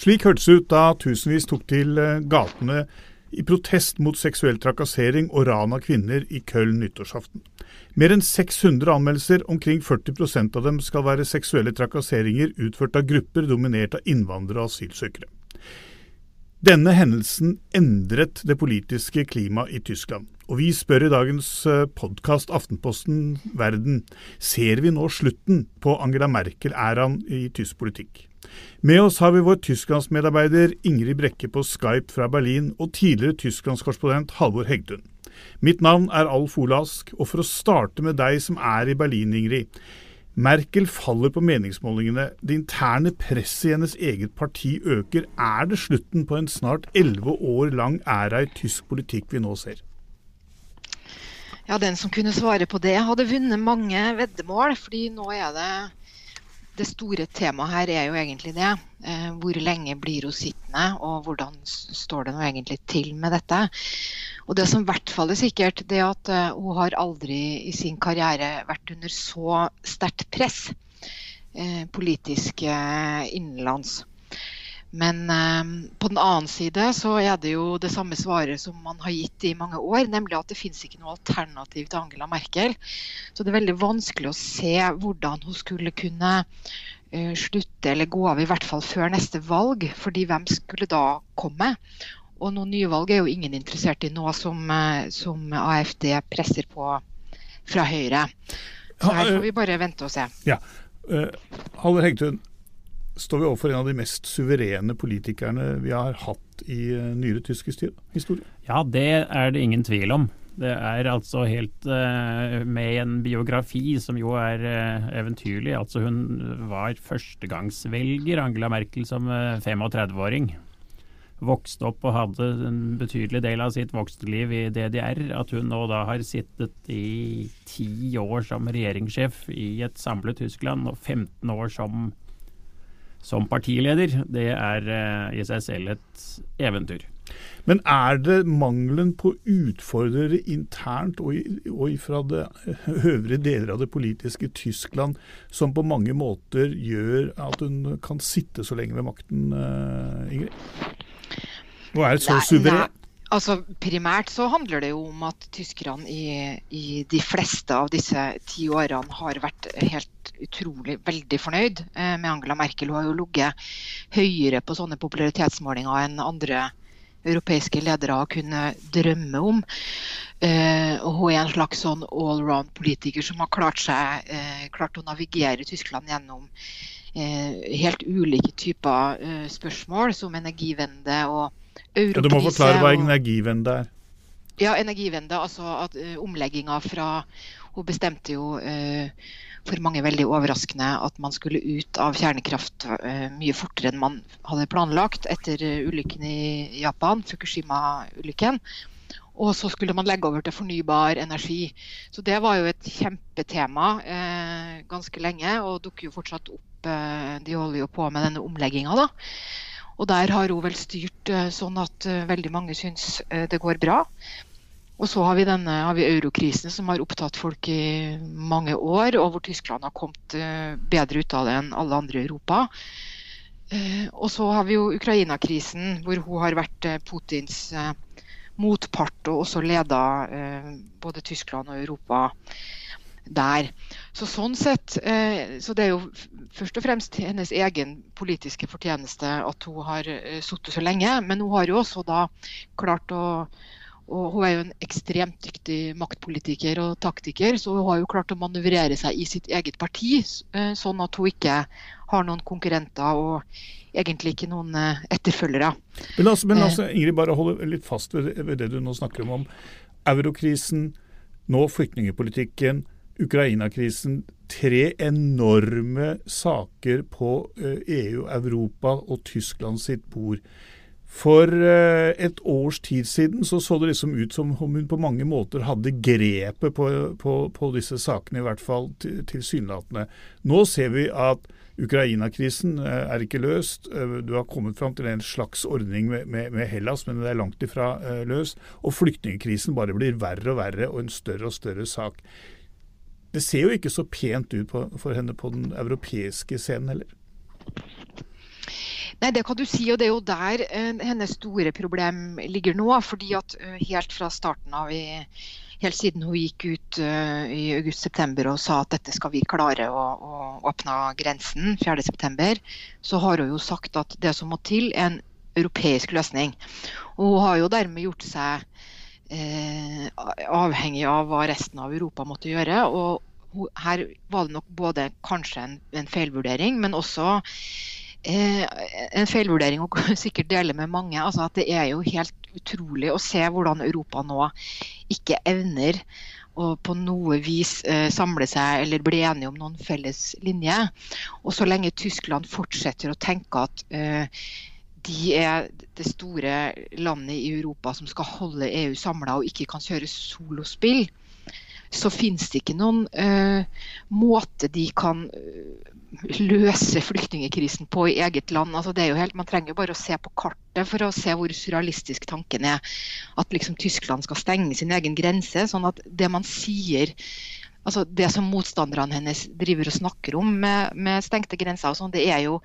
Slik hørtes det ut da tusenvis tok til eh, gatene i protest mot seksuell trakassering og ran av kvinner i Köln nyttårsaften. Mer enn 600 anmeldelser, omkring 40% av dem skal være seksuelle trakasseringer utført av grupper dominert av innvandrere og asylsøkere. Denne hendelsen endret det politiske klimaet i Tyskland. Og vi spør i dagens eh, podkast Aftenposten Verden ser vi nå slutten på Angela Merkel-æraen i tysk politikk. Med oss har vi vår tysklandsmedarbeider Ingrid Brekke på Skype fra Berlin og tidligere tysklandskorrespondent Halvor Hegdun. Mitt navn er Alf Olask, og for å starte med deg som er i Berlin, Ingrid. Merkel faller på meningsmålingene. Det interne presset i hennes eget parti øker. Er det slutten på en snart elleve år lang æra i tysk politikk vi nå ser? Ja, Den som kunne svare på det, hadde vunnet mange veddemål. fordi nå er det det store temaet her er jo egentlig det. Eh, hvor lenge blir hun sittende, og hvordan står det nå egentlig til med dette. Og Det som i hvert fall er sikkert, det er at uh, hun har aldri i sin karriere vært under så sterkt press uh, politisk innenlands. Men på den annen side så er det jo det samme svaret som man har gitt i mange år, nemlig at det finnes ikke noe alternativ til Angela Merkel. Så det er veldig vanskelig å se hvordan hun skulle kunne slutte eller gå av, i hvert fall før neste valg. fordi hvem skulle da komme? Og noen nye valg er jo ingen interessert i nå som, eh, som AFD presser på fra Høyre. Så her får vi bare vente og se. Ja. Uh, Haller Hegtun, står vi overfor en av de mest suverene politikerne vi har hatt i uh, nyere tysk historie? Ja, det er det ingen tvil om. Det er altså helt uh, med en biografi som jo er uh, eventyrlig. Altså Hun var førstegangsvelger, Angela Merkel, som 35-åring vokste opp og hadde en betydelig del av sitt voksenliv i DDR, at hun nå da har sittet i ti år som regjeringssjef i et samlet Tyskland og 15 år som, som partileder, det er uh, i seg selv et eventyr. Men er det mangelen på utfordrere internt og, i, og fra det øvrige deler av det politiske Tyskland som på mange måter gjør at hun kan sitte så lenge ved makten, uh, Ingrid? Og er så suveren? Altså, primært så handler det jo om at tyskerne i, i, de fleste av disse ti årene har vært helt utrolig veldig fornøyd eh, med Angela Merkel. Hun har jo ligget høyere på sånne popularitetsmålinger enn andre europeiske ledere har kunnet drømme om. Eh, og hun er en slags sånn allround-politiker som har klart, seg, eh, klart å navigere Tyskland gjennom helt ulike typer spørsmål, som energivende og europrise. Ja, du må forklare hva energivende er. Ja, energivende, altså at uh, omlegginga fra Hun bestemte jo uh, for mange veldig overraskende at man skulle ut av kjernekraft uh, mye fortere enn man hadde planlagt etter ulykken i Japan, Fukushima-ulykken. Og så skulle man legge over til fornybar energi. Så det var jo et kjempetema eh, ganske lenge, og dukker jo fortsatt opp. Eh, de holder jo på med denne omlegginga, da. Og der har hun vel styrt eh, sånn at eh, veldig mange syns eh, det går bra. Og så har vi, denne, har vi eurokrisen som har opptatt folk i mange år, og hvor Tyskland har kommet bedre ut av det enn alle andre i Europa. Og så har vi jo Ukraina-krisen, hvor hun har vært Putins motpart og også leda både Tyskland og Europa der. Så sånn sett, eh, så Det er jo først og fremst hennes egen politiske fortjeneste at hun har eh, sittet så lenge. Men hun har jo også da klart å og Hun er jo en ekstremt dyktig maktpolitiker og taktiker, så hun har jo klart å manøvrere seg i sitt eget parti, eh, sånn at hun ikke har noen konkurrenter og egentlig ikke noen etterfølgere. Men la oss, men la Ingrid, bare holde litt fast ved, ved det du nå snakker om. om Eurokrisen, nå flyktningepolitikken, Ukraina-krisen tre enorme saker på EU, eh, e Europa og Tyskland sitt bord. For eh, et års tid siden så, så det liksom ut som om hun på mange måter hadde grepet på, på, på disse sakene, i hvert fall tilsynelatende. Nå ser vi at Ukraina-krisen eh, er ikke løst. Du har kommet fram til en slags ordning med, med, med Hellas, men det er langt ifra løst. Og flyktningkrisen bare blir verre og verre og en større og større sak. Det ser jo ikke så pent ut på, for henne på den europeiske scenen heller. Nei, Det kan du si, og det er jo der eh, hennes store problem ligger nå. fordi at uh, helt fra starten av i helt siden hun gikk ut uh, i august-september og sa at dette skal vi klare å, å åpne grensen 4.9, så har hun jo sagt at det som må til, er en europeisk løsning. Og hun har jo dermed gjort seg eh, avhengig av hva resten av Europa måtte gjøre. og her var det nok både kanskje en, en feilvurdering, men også en feilvurdering å sikkert dele med mange. altså at Det er jo helt utrolig å se hvordan Europa nå ikke evner å på noe vis eh, samle seg eller bli enige om noen felles linje. Og så lenge Tyskland fortsetter å tenke at eh, de er det store landet i Europa som skal holde EU samla og ikke kan kjøre solospill, så finnes det ikke noen uh, måte de kan uh, løse flyktningkrisen på i eget land. Altså, det er jo helt, man trenger bare å se på kartet for å se hvor surrealistisk tanken er. At liksom Tyskland skal stenge sin egen grense. sånn at det man sier altså Det som motstanderne hennes driver og snakker om med, med stengte grenser, og sånn, det, er jo,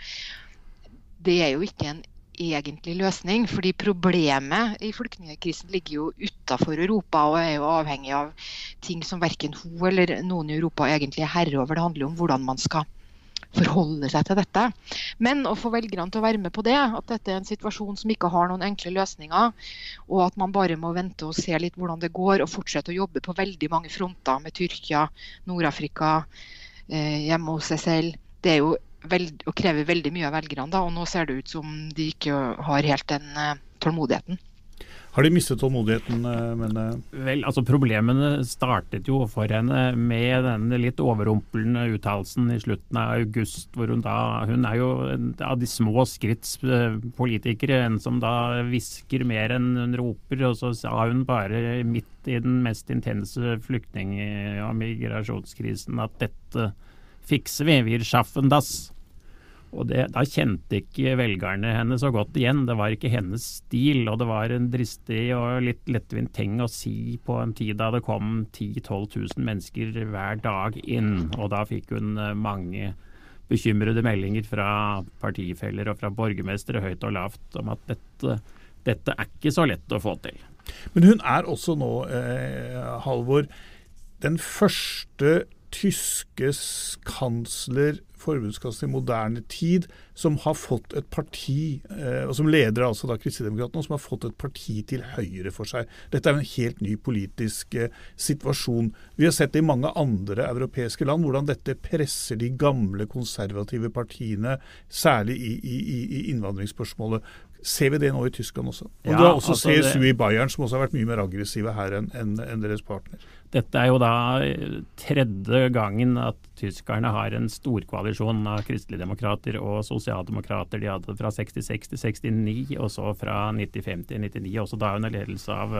det er jo ikke en egentlig løsning. fordi problemet i flyktningkrisen ligger jo utafor Europa og er jo avhengig av ting som verken hun eller noen i Europa egentlig er herre over. Det handler jo om hvordan man skal forholde seg til dette. Men å få velgerne til å være med på det, at dette er en situasjon som ikke har noen enkle løsninger, og at man bare må vente og se litt hvordan det går, og fortsette å jobbe på veldig mange fronter med Tyrkia, Nord-Afrika, eh, hjemme hos seg selv. Det er jo veld, og krever veldig mye av velgerne. Da, og nå ser det ut som de ikke har helt den uh, tålmodigheten. Har de mistet tålmodigheten? mener men, Vel, altså Problemene startet jo for henne med den litt overrumplende uttalelsen i slutten av august. hvor Hun da, hun er jo en av de små skritts eh, politikere, en som da hvisker mer enn hun roper. Og så sa hun bare midt i den mest intense flyktning- og migrasjonskrisen at dette fikser vi, wir schaffen das. Og det, Da kjente ikke velgerne henne så godt igjen. Det var ikke hennes stil. Og det var en dristig og litt lettvint ting å si på en tid da det kom 10 000-12 000 mennesker hver dag inn. Og da fikk hun eh, mange bekymrede meldinger fra partifeller og fra borgermestere høyt og lavt om at dette, dette er ikke så lett å få til. Men hun er også nå, eh, Halvor, den første tyske kansler, forbundskansler i moderne tid, som har fått et parti, eh, og som leder altså da Kristendemokratene, som har fått et parti til høyre for seg. Dette er en helt ny politisk eh, situasjon. Vi har sett det i mange andre europeiske land, hvordan dette presser de gamle konservative partiene, særlig i, i, i innvandringsspørsmålet. Ser vi det nå i Tyskland også? Og ja, du har også altså CSU det... i Bayern, som også har vært mye mer aggressive her enn en, en deres partner. Dette er jo da eh, tredje gangen at tyskerne har en storkoalisjon av kristeligdemokrater og sosialdemokrater. De hadde det fra 66 til 69, og så fra 95 til 99, også da under ledelse av,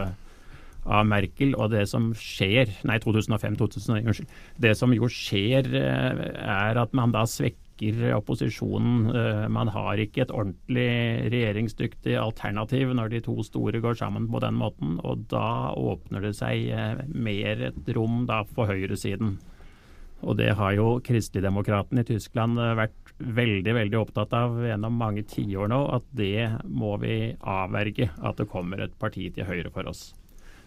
av Merkel. Og det som skjer Nei, 2005, 2009, unnskyld. Det som jo skjer, eh, er at man da svekker svekker opposisjonen. Eh, man har ikke et ordentlig regjeringsdyktig alternativ når de to store går sammen på den måten. Og da åpner det seg eh, mer et rom da for høyresiden. Og det har jo kristeligdemokratene i Tyskland eh, vært veldig veldig opptatt av gjennom mange tiår nå, at det må vi avverge. At det kommer et parti til høyre for oss.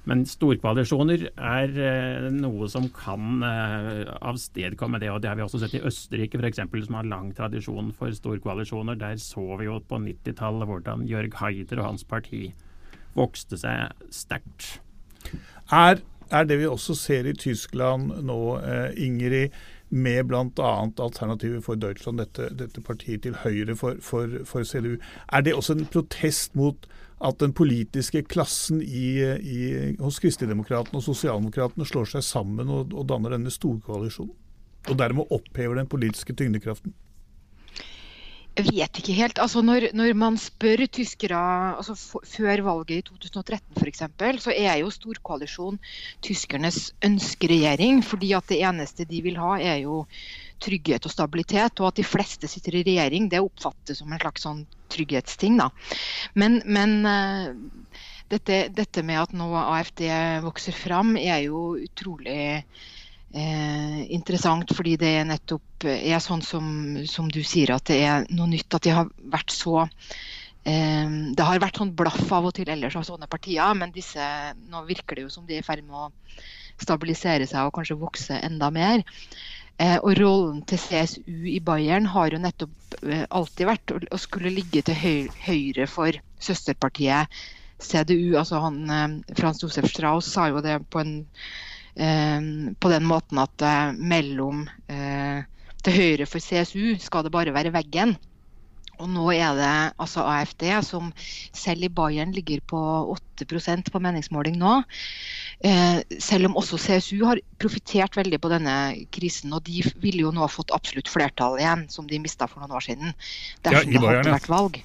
Men storkoalisjoner er eh, noe som kan eh, avstedkomme det. og Det har vi også sett i Østerrike, f.eks., som har lang tradisjon for storkoalisjoner. Der så vi jo på 90-tallet hvordan Jørg Haider og hans parti vokste seg sterkt. Er, er, det vi også ser i Tyskland nå, eh, Ingrid, med bl.a. Alternativet for Deutschland, dette, dette, partiet til høyre for, for, for CDU, er det også en protest mot at den politiske klassen i, i, hos Kristendemokratene og Sosialdemokratene slår seg sammen og, og danner denne storkoalisjonen. Og dermed opphever den politiske tyngdekraften. Jeg vet ikke helt. Altså når, når, man spør tyskere altså før valget i 2013 f.eks., så er jo storkoalisjon tyskernes ønskeregjering. fordi at det eneste de vil ha, er jo trygghet og stabilitet. Og at de fleste sitter i regjering, det oppfattes som en slags sånn trygghetsting. Da. Men, men uh, dette, dette, med at nå AFD vokser fram, er jo utrolig eh, interessant, fordi det er nettopp er sånn som, som, du sier, at det er noe nytt. At de har vært så eh, Det har vært sånn blaff av og til ellers av sånne partier, men disse, nå virker det jo som de er i ferd med å stabilisere seg og kanskje vokse enda mer. Eh, og rollen til CSU i Bayern har jo nettopp eh, alltid vært å, skulle ligge til høy, høyre for søsterpartiet CDU. Altså han, eh, Frans Josef Strauss sa jo det på en på den måten at mellom til høyre for CSU skal det bare være veggen. Og nå er det altså AFD som selv i Bayern ligger på 8% på meningsmåling nå. Eh, selv om også CSU har profitert veldig på denne krisen. Og de ville jo nå ha fått absolutt flertall igjen, som de mista for noen år siden. Dersom ja, det hadde vært valg.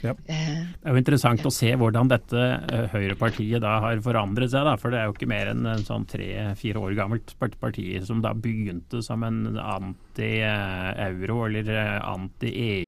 Ja. Eh, det er jo interessant å se hvordan dette uh, høyrepartiet da har forandret seg. Da, for det er jo ikke mer enn en sånn tre-fire år gammelt parti som da begynte som en anti-euro eller eh, anti-EU.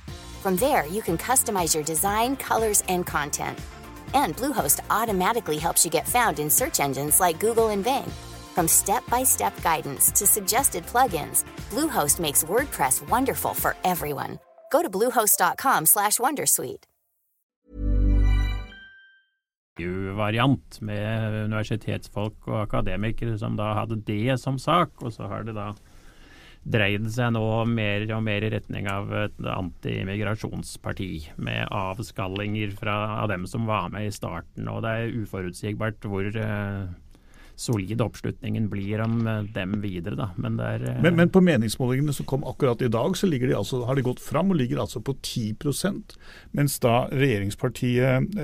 From there, you can customize your design, colors, and content. And Bluehost automatically helps you get found in search engines like Google and Bing. From step-by-step guidance to suggested plugins, Bluehost makes WordPress wonderful for everyone. Go to bluehost.com/wondersuite. variant med universitetsfolk og akademikere som da hadde det som sak, og så har det da dreid seg nå mer og mer i retning av et anti-immigrasjonsparti, med avskallinger fra, av dem som var med i starten. Og det er uforutsigbart hvor uh, solid oppslutningen blir om uh, dem videre. Da. Men, er, uh, men, men, på meningsmålingene som kom akkurat i dag, så de altså, har de gått fram og ligger altså på 10 mens da regjeringspartiet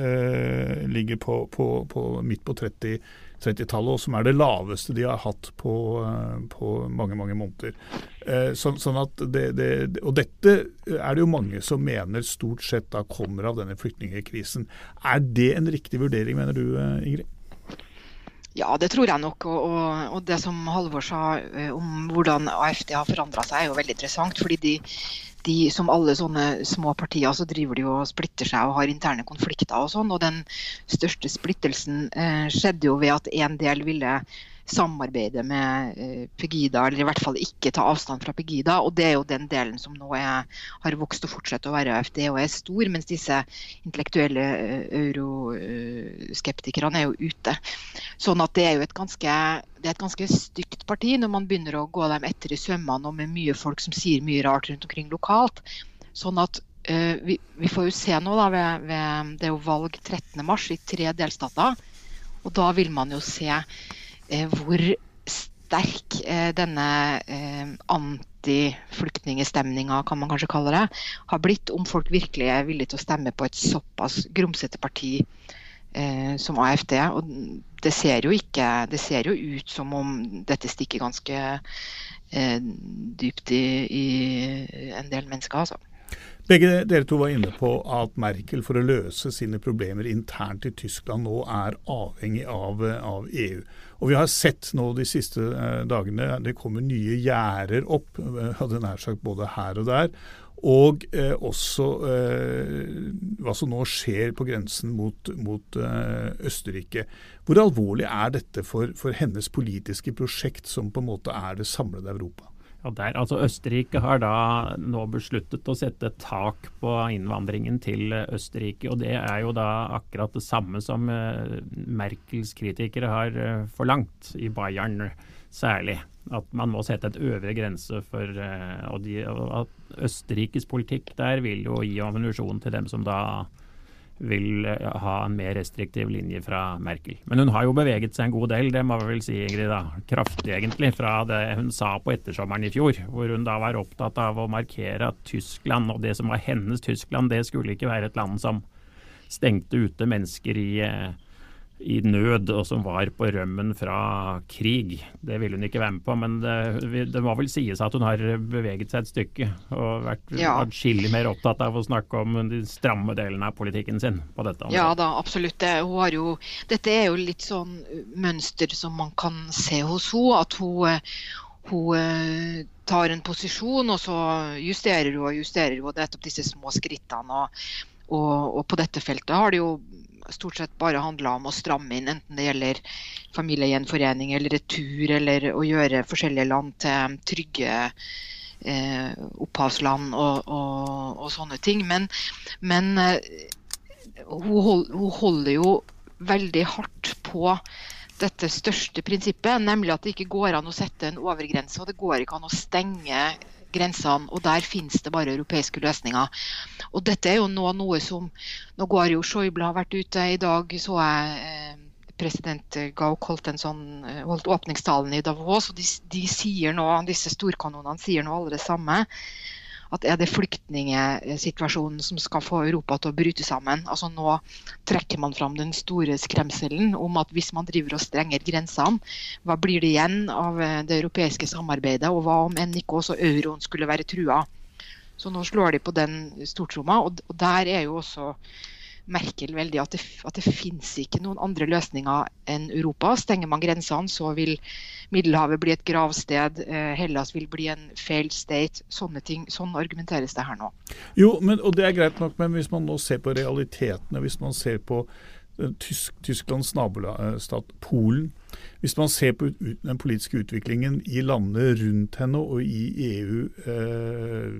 ligger på, på, på midt på 30 30-tallet, og som er det laveste de har hatt på, eh, på mange mange måneder. Eh, så, sånn at det, det, og dette er det jo mange som mener stort sett da kommer av denne flyktningkrisen. Er det en riktig vurdering, mener du eh, Ingrid? Ja, det tror jeg nok. Og, og, det som Halvor sa om hvordan AFD har forandra seg, er jo veldig interessant. fordi de de, som alle sånne små partier, så driver de og splitter seg og har interne konflikter og sånn. Og den største splittelsen eh, skjedde jo ved at en del ville samarbeide med eh, Pegida, eller i hvert fall ikke ta avstand fra Pegida. Og det er jo den delen som nå er, har vokst og fortsetter å være AFD og er stor, mens disse intellektuelle eh, euroskeptikerne er jo ute. Sånn at det er jo et ganske, det er et ganske stygt parti når man begynner å gå dem etter i sømmene og med mye folk som sier mye rart rundt omkring lokalt. Sånn at uh, vi, vi, får jo se nå, da, ved, ved, det er jo valg 13.3 i tre delstater. Og da vil man jo se Eh, hvor sterk eh, denne eh, antiflyktningstemninga, kan man kanskje kalle det, har blitt, om folk virkelig er villige til å stemme på et såpass grumsete parti som AFD. Og det ser jo ikke Det ser jo ut som om dette stikker ganske dypt i, i en del mennesker, altså. Begge dere to var inne på at Merkel for å løse sine problemer internt i Tyskland nå er avhengig av, av EU. Og Vi har sett nå de siste eh, dagene det kommer nye gjerder opp, eh, hadde nær sagt både her og der. Og eh, også eh, hva som nå skjer på grensen mot, mot eh, Østerrike. Hvor alvorlig er dette for, for, hennes politiske prosjekt, som på en måte er det samlede Europa? Ja, der, altså Østerrike har da nå besluttet å sette tak på innvandringen til Østerrike. og Det er jo da akkurat det samme som eh, Merkels kritikere har eh, forlangt, i Bayern særlig at man må sette et øvre grense for eh, og, de, og Østerrikes politikk der vil jo gi ammunisjon til dem som da vil eh, ha en mer restriktiv linje fra Merkel. Men hun har jo beveget seg en god del, det må vi vel si, Ingrid. da, Kraftig, egentlig, fra det hun sa på ettersommeren i fjor. Hvor hun da var opptatt av å markere at Tyskland, og det som var hennes Tyskland, det skulle ikke være et land som stengte ute mennesker i eh, i nød, og som var på rømmen fra krig. Det ville hun ikke være med på, men det, det må vel sies at hun har beveget seg et stykke. Og vært ja. atskillig mer opptatt av å snakke om de stramme delene av politikken sin på dette området. Ja da, absolutt. Det, jo, dette er jo litt sånn mønster som man kan se hos henne. At hun, hun eh, tar en posisjon, og så justerer hun og justerer hun. Det nettopp disse små skrittene. og, og, og på dette feltet har det jo stort sett bare handla om å stramme inn, enten det gjelder familiegjenforening eller retur, eller å gjøre forskjellige land til trygge eh, opphavsland og, og, og, sånne ting. Men, men eh, hun, hold, hun holder jo veldig hardt på dette største prinsippet, nemlig at det ikke går an å sette en overgrense. Og det går ikke an å stenge grensene, og der finnes det bare europeiske løsninger. Og dette er jo nå noe som Nå går jo Schäuble har vært ute i dag, så jeg eh, president Gauk holdt, sånn, eh, holdt åpningstalen i Davos, og de, de sier nå, disse storkanonene sier nå alle det samme at er det flyktningsituasjonen som skal få Europa til å bryte sammen? Altså Nå trekker man fram den store skremselen om at hvis man driver og strenger grensene, hva blir det igjen av eh, det europeiske samarbeidet? Og hva om enn ikke også euroen skulle være trua? Så nå slår de på den stortromma, og der er jo også Merkel veldig at det, at det finnes ikke noen andre løsninger enn Europa. Stenger man grensene, så vil Middelhavet bli et gravsted. Eh, Hellas vil bli en failed state. Sånne ting. Sånn argumenteres det her nå. Jo, men, og det er greit nok, men hvis man nå ser på realitetene, hvis man ser på eh, Tysk, Tysklands nabostat Polen. Hvis man ser på den politiske utviklingen i landene rundt henne og i EU, eh,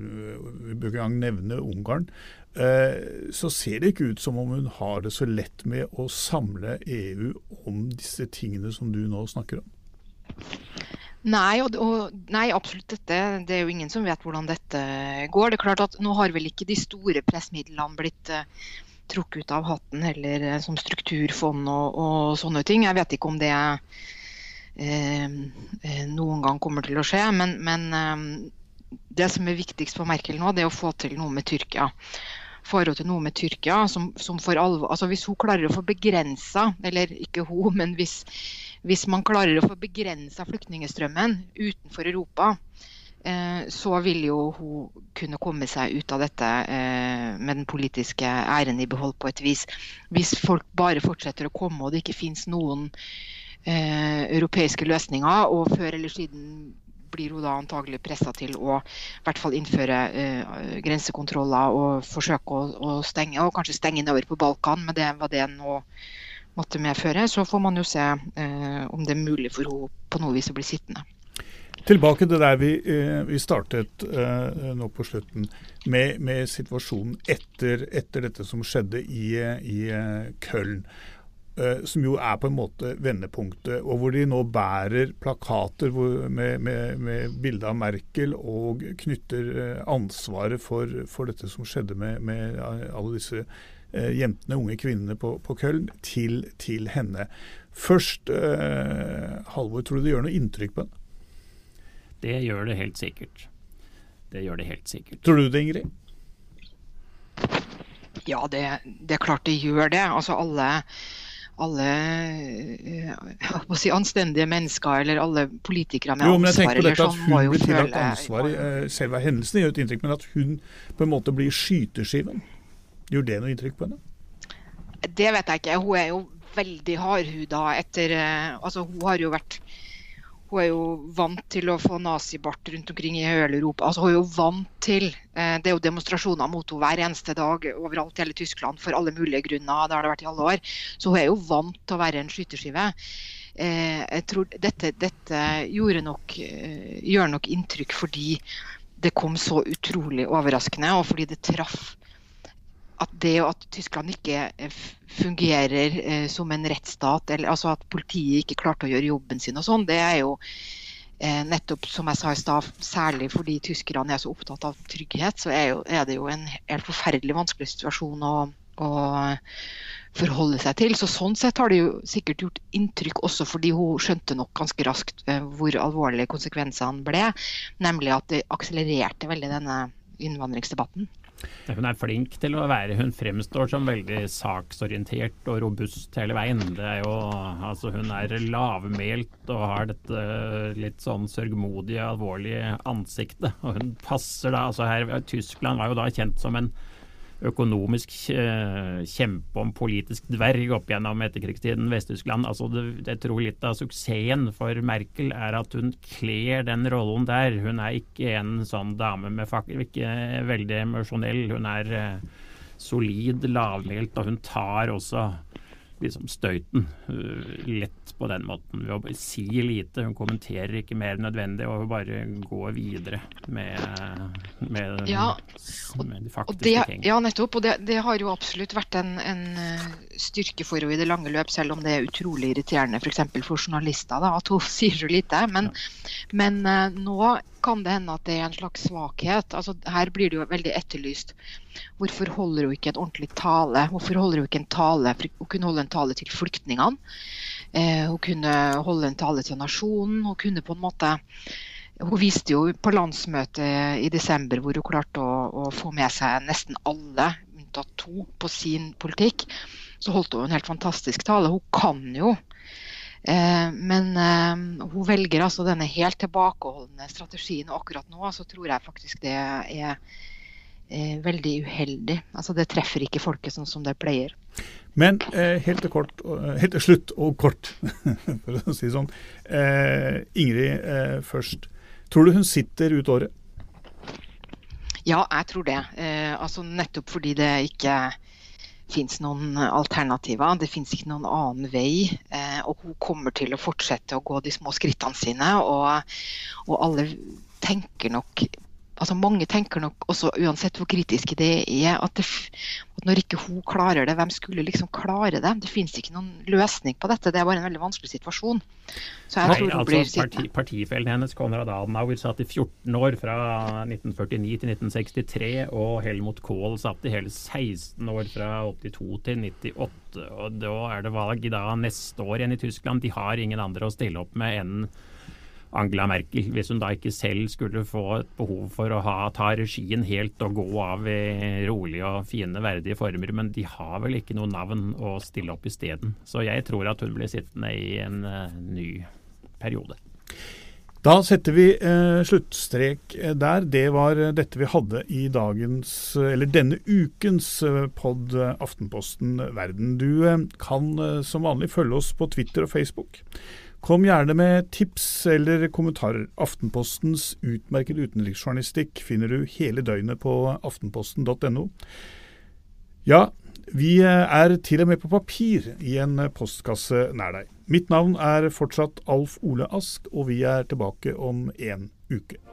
vi bør ikke engang nevne Ungarn, så ser det ikke ut som om hun har det så lett med å samle EU om disse tingene som du nå snakker om. Nei, og, og, nei, absolutt dette. Det er jo ingen som vet hvordan dette går. Det er klart at Nå har vel ikke de store pressmidlene blitt uh, trukket ut av hatten heller, uh, som strukturfond og, og, sånne ting. Jeg vet ikke om det uh, noen gang kommer til å skje. Men, men det som er viktigst for Merkel nå, det er å få til noe med Tyrkia forhold til noe med Tyrkia. Som, som for alvor, altså Hvis hun klarer å få begrensa, eller ikke hun, men hvis, hvis man klarer å få begrensa flyktningstrømmen utenfor Europa, eh, så vil jo hun kunne komme seg ut av dette eh, med den politiske æren i behold på et vis. Hvis folk bare fortsetter å komme og det ikke finnes noen eh, europeiske løsninger, og før eller siden blir hun da antagelig pressa til å i hvert fall innføre eh, grensekontroller og forsøke å, å, stenge, og kanskje stenge nedover på Balkan Men det var det nå måtte medføre. Så får man jo se eh, om det er mulig for henne på noe vis å bli sittende. Tilbake til der vi, eh, vi startet eh, nå på slutten, med, med situasjonen etter, etter, dette som skjedde i, i eh, Köln. Eh, som jo er på en måte vendepunktet, og hvor de nå bærer plakater med, med, med bilde av Merkel og knytter eh, ansvaret for, for dette som skjedde med, med alle disse eh, jentene, unge kvinnene på, på Köln, til, til, henne. Først, eh, Halvor, tror du det gjør noe inntrykk på henne? Det gjør det helt sikkert. Det gjør det helt sikkert. Tror du det, Ingrid? Ja, det, det er klart det gjør det. Altså alle alle eh, si, anstendige mennesker eller alle politikere med jo, men jeg tenker på dette sånn, at hun blir tillagt ansvar i uh, selve hendelsen, gjør et inntrykk, men at hun på en måte blir skyteskiven. Gjør det noe inntrykk på henne? Det vet jeg ikke. Hun er jo veldig hardhuda etter uh, Altså, hun har jo vært hun er jo vant til å få nazibart rundt omkring i hele Europa. Altså, hun er jo vant til eh, Det er jo demonstrasjoner mot henne hver eneste dag overalt i hele Tyskland for alle mulige grunner. Det har det vært i alle år. Så hun er jo vant til å være en skyteskive. Eh, jeg tror dette, dette nok, eh, gjør nok inntrykk fordi det kom så utrolig overraskende, og fordi det traff at det at Tyskland ikke eh, fungerer eh, som en rettsstat, eller altså at politiet ikke klarte å gjøre jobben sin og sånn, det er jo eh, nettopp som jeg sa i stad, særlig fordi tyskerne er så opptatt av trygghet, så er, jo, er det jo en helt forferdelig vanskelig situasjon å, å, forholde seg til. Så Sånn sett har det jo sikkert gjort inntrykk også fordi hun skjønte nok ganske raskt eh, hvor alvorlige konsekvensene ble, nemlig at det akselererte veldig denne innvandringsdebatten. Hun er flink til å være Hun fremstår som veldig saksorientert og robust hele veien. Er jo, altså hun er lavmælt og har dette litt sånn sørgmodige, alvorlige ansiktet. Og hun passer da altså her, Tyskland var jo da kjent som en økonomisk eh, kjempe om politisk dverg opp gjennom etterkrigstiden Vest-Tyskland. Altså jeg tror litt av suksessen for Merkel er at hun kler den rollen der. Hun er ikke en sånn dame med fak ikke veldig emosjonell. Hun er eh, solid, lavmælt, og hun tar også liksom støyten uh, lett på den måten. Ved å si lite. Hun kommenterer ikke mer nødvendig, og hun bare går videre med, med, ja, med de faktiske det, ting. Ja, nettopp. Og det, det, har jo absolutt vært en, en eh, styrke for henne i det lange løp, selv om det er utrolig irriterende f.eks. For, for journalister da, at hun sier så lite. Men, ja. men uh, nå kan det hende at det er en slags svakhet. Altså, her blir det jo veldig etterlyst. Hvorfor holder hun ikke en ordentlig tale? Hvorfor holder hun ikke en tale? Hun kunne holde en tale til flyktningene. Eh, hun kunne holde en tale til nasjonen. Hun kunne på en måte hun viste jo på landsmøtet i desember hvor hun klarte å, å få med seg nesten alle, unntatt to, på sin politikk. Så holdt hun en helt fantastisk tale. Hun kan jo men eh, hun velger altså denne helt tilbakeholdne strategien. Og akkurat nå så tror jeg faktisk det er eh, veldig uheldig. Altså Det treffer ikke folket sånn som det pleier. Men helt til, kort, helt til slutt og kort, for å si det sånn. Ingrid først. Tror du hun sitter ut året? Ja, jeg tror det. altså Nettopp fordi det ikke fins noen alternativer. Det fins ikke noen annen vei. Eh, og hun kommer til å fortsette å gå de små skrittene sine. Og, og alle tenker nok altså Mange tenker nok også, uansett hvor kritiske det er, at, det, at, når ikke hun klarer det, hvem skulle liksom klare det? Det finnes ikke noen løsning på dette. Det er bare en veldig vanskelig situasjon. Så jeg Nei, tror hun altså, blir parti, Partifellen hennes, Konrad Adenauer, satt i 14 år fra 1949 til 1963, og Helmut Kohl satt i hele 16 år fra 82 til 98. og Da er det valg da neste år igjen i Tyskland. De har ingen andre å stille opp med enn Angela Merkel, hvis hun da ikke selv skulle få et behov for å ha, ta regien helt og gå av i rolige og fine, verdige former. Men de har vel ikke noe navn å stille opp isteden. Så jeg tror at hun blir sittende i en uh, ny periode. Da setter vi eh, sluttstrek eh, der. Det var eh, dette vi hadde i dagens, eller denne ukens pod Aftenposten Verden. Du kan som vanlig følge oss på Twitter og Facebook. Kom gjerne med tips eller kommentarer. Aftenpostens utmerkede utenriksjournalistikk finner du hele døgnet på aftenposten.no. Ja, vi er til og med på papir i en postkasse nær deg. Mitt navn er fortsatt Alf Ole Ask, og vi er tilbake om en uke.